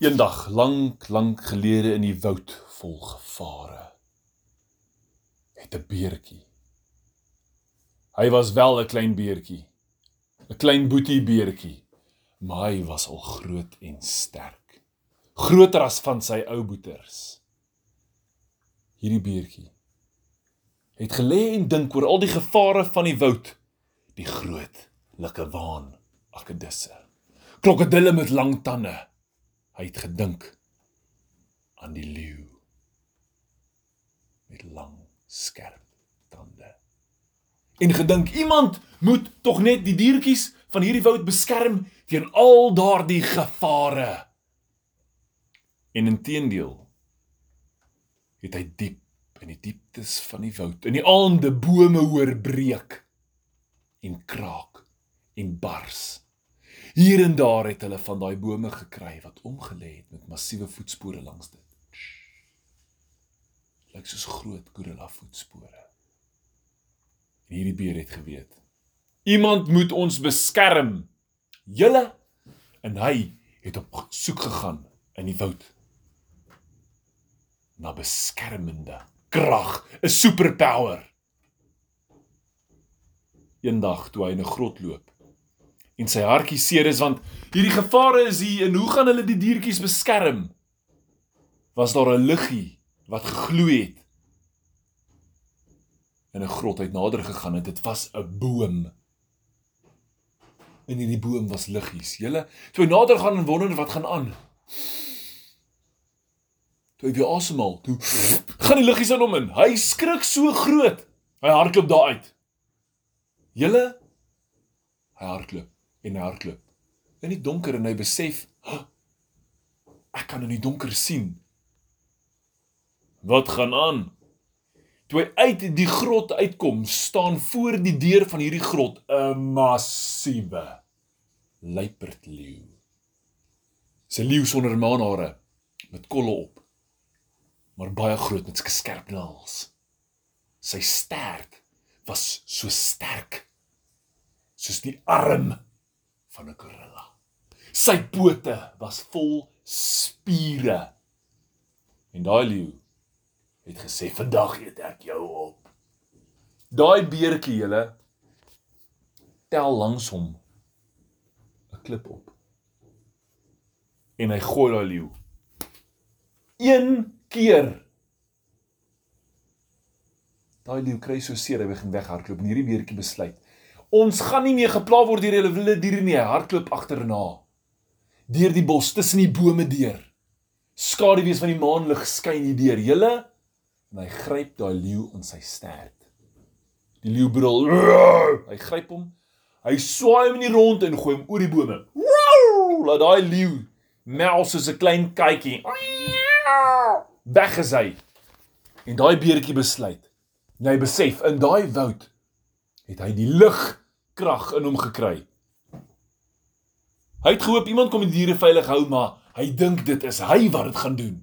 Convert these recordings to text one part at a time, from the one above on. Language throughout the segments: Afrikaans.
Eendag lank lank gelede in die woud vol gevare het 'n beertjie. Hy was wel 'n klein beertjie. 'n Klein boetie beertjie, maar hy was al groot en sterk. Groter as van sy ou boeters. Hierdie beertjie het gelê en dink oor al die gevare van die woud, die groot likkewaan akedisse. Krokodille met lang tande. Hy het gedink aan die leeu met lang skerp tande. En gedink iemand moet tog net die diertjies van hierdie woud beskerm teen al daardie gevare. En intedeel het hy diep in die dieptes van die woud in die aande bome hoor breek en kraak en bars. Hier en daar het hulle van daai bome gekry wat omgelê het met massiewe voetspore langs dit. Lyk soos groot gorilla voetspore. En hierdie beer het geweet. Iemand moet ons beskerm. Julle en hy het op soek gegaan in die woud na beskermende krag, 'n superpower. Eendag toe hy in 'n grot loop en sy hartjie seer is want hierdie gevare is hier en hoe gaan hulle die diertjies beskerm? Was daar 'n liggie wat gegloei het? In 'n grot uit nader gegaan het, dit was 'n boom. In hierdie boom was liggies. Julle, toe nader gaan en wonder wat gaan aan. Toe hy weer asemhaal, toe gaan die liggies aan hom in. Hy skrik so groot. Hy hardloop daar uit. Julle hy hardloop en hy hardloop. In die donker en hy besef, oh, ek kan in die donker sien. Wat gaan aan? Toe hy uit die grot uitkom, staan voor die deur van hierdie grot 'n massiewe luiperdleeu. 'n Leeu sonder maanhare met kolle op, maar baie groot met skerp naels. Sy stert was so sterk soos die arm van 'n gorilla. Sy pote was vol spiere. En daai leeu het gesê vandag eet ek jou op. Daai beertjie julle tel langs hom 'n klip op. En hy gooi daai leeu. Een keer. Daai leeu kry so seer hy begin weghardloop en hierdie beertjie besluit Ons gaan nie meer gepla word deur hulle wilde diere nie. Hardloop agterna. Deur die bos tussen die bome deur. Skaduwees van die maanlig skyn hier deur. Julle en hy gryp daai leeu in sy stert. Die leeu brul. Hy gryp hom. Hy swaai hom in die rond en gooi hom oor die bome. Laat daai leeu mel soos 'n klein katjie. Weg is hy. En daai beertjie besluit. Hy besef in daai woud het hy die lig krag in hom gekry. Hy het gehoop iemand kom die diere veilig hou, maar hy dink dit is hy wat dit gaan doen.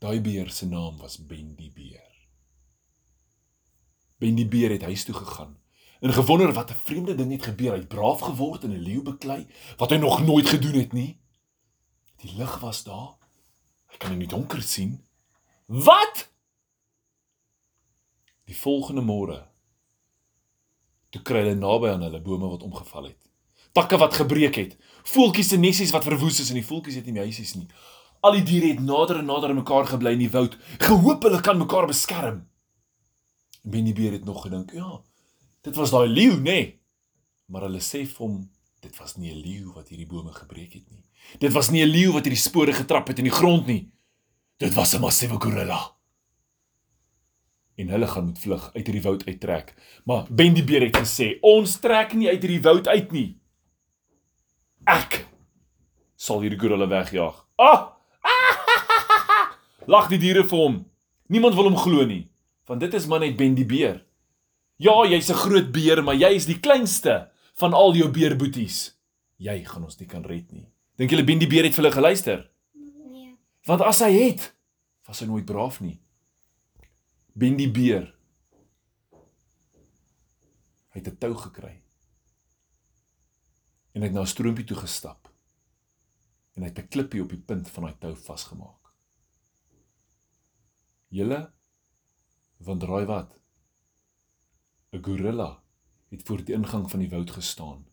Daai beer se naam was Bendy Beer. Bendy Beer het huis toe gegaan en gewonder wat 'n vreemde ding het gebeur. Hy het braaf geword en 'n leeu beklei wat hy nog nooit gedoen het nie. Die lig was daar. Hy kan in die donker sien. Wat? Die volgende môre toe kry hulle naby aan hulle bome wat omgeval het. Takke wat gebreek het, voeltjies se nesies wat verwoes is en die voeltjies het nie meisies nie. Al die diere het nader en nader aan mekaar gebly in die woud, gehoop hulle kan mekaar beskerm. Benny Beer het nog gedink, ja, dit was daai leeu, nê? Nee. Maar hulle sê vir hom, dit was nie 'n leeu wat hierdie bome gebreek het nie. Dit was nie 'n leeu wat hierdie spore getrap het in die grond nie. Dit was 'n massiewe gorilla en hulle gaan moet vlug uit hierdie woud uittrek. Maar Ben die beer het gesê, ons trek nie uit hierdie woud uit nie. Ek sal hierdie gorilla wegjaag. Ah! Lag die diere vir hom. Niemand wil hom glo nie, want dit is maar net Ben die beer. Ja, jy's 'n groot beer, maar jy is die kleinste van al jou beerboeties. Jy gaan ons nie kan red nie. Dink julle Ben die beer het vir hulle geluister? Nee. Want as hy het, was hy nooit braaf nie. Ben die beer. Hy het 'n tou gekry. En hy het na 'n stroompie toe gestap. en hy het 'n klippie op die punt van daai tou vasgemaak. Julle want raai wat? 'n Gorilla het voor die ingang van die woud gestaan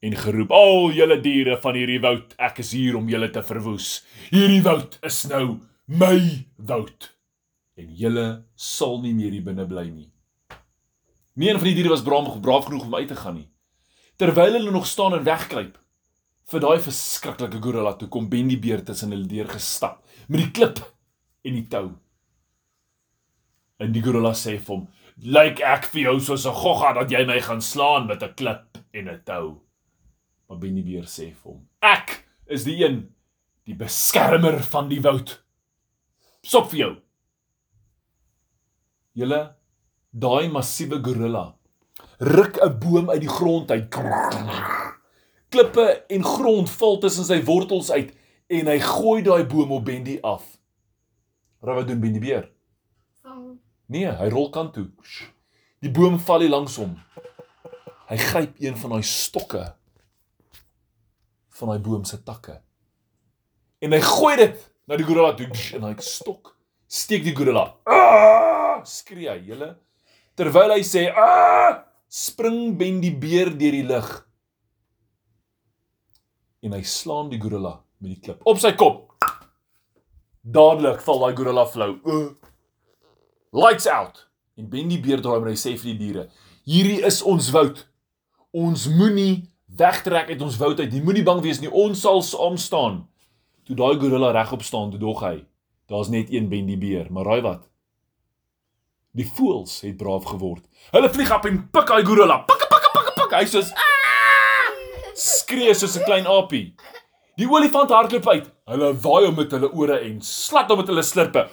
en geroep: "Al julle diere van hierdie woud, ek is hier om julle te verwoes. Hierdie woud is nou my woud en julle sal nie meer hier binne bly nie." Nie een van die diere was braaf, braaf genoeg om uit te gaan nie. Terwyl hulle nog staan en wegkruip, vir daai verskriklike gorilla toe kom Ben die beer tussen hulle deur gestap met die klip en die tou. En die gorilla sê vir hom: "Lyk ek vir jou soos 'n gogga dat jy my gaan slaan met 'n klip en 'n tou?" Maar Ben die beer sê vir hom: "Ek is die een, die beskermer van die woud. Sop vir jou." Julle daai massiewe gorilla ruk 'n boom uit die grond uit. Klippe en grond val tussen sy wortels uit en hy gooi daai boom op Bendy af. Raai wat doen Bendy beer? Nee, hy rol kant toe. Die boom val hier langs hom. Hy gryp een van daai stokke van daai boom se takke. En hy gooi dit na die gorilla toe en hy stok steek die gorilla. Ah! Skree hy, julle. Terwyl hy sê, "Ah!" spring Ben die beer deur die lug. En hy slaan die gorilla met die klip op sy kop. Dadelik val daai gorilla flou. Uh. Lights out. En Ben die beer draai en hy sê vir die diere: "Hierdie is ons woud. Ons moenie wegtrek uit ons woud uit. Jy moenie bang wees nie. Ons sal saam staan." Toe daai gorilla regop staan, toe dog hy, daar's net een Ben die beer, maar raai wat? Die voëls het braaf geword. Hulle vlieg op en pik daai gorilla. Pik pik pik pik. Hy sê: "Skree soos 'n klein aapie." Die olifant hardloop uit. Hulle waai hom met hulle ore en slat hom met hulle slurpe.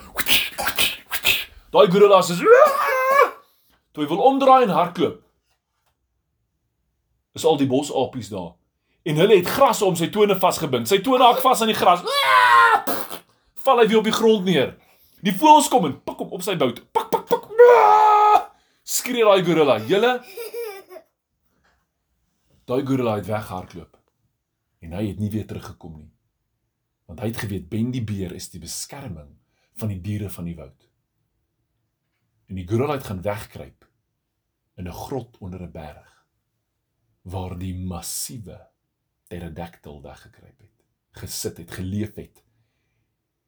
Daai gorilla sê: "Toe hy wil omdraai en hardloop." Is al die bosapies daar. En hulle het gras om sy tone vasgebind. Sy tone hak vas aan die gras. Val hy weer op die grond neer. Die voëls kom en pik hom op sy bout. Pik pik. Skree daai gorilla. Julle Daai gorilla het weghardloop. En hy het nie weer teruggekom nie. Want hy het geweet Ben die beer is die beskerming van die diere van die woud. En die gorilla het gaan wegkruip in 'n grot onder 'n berg waar die massiewe pterodactyl weggekruip het, gesit het, geleef het.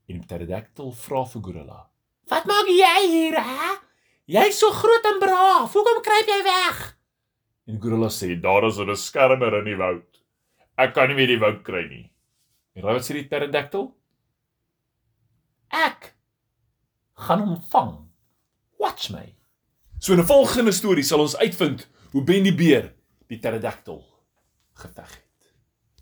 En die pterodactyl vra vir gorilla: Wat maak jy hier, hè? Jy's so groot en braaf. Hoekom kruip jy weg? En gorilla sê: "Daar is 'n beskermer in die woud. Ek kan nie meer die woud kry nie." En raai wat sê die pterodactyl? Ek gaan hom vang. Watch my. So in 'n volgende storie sal ons uitvind hoe Ben die beer die pterodactyl geveg het.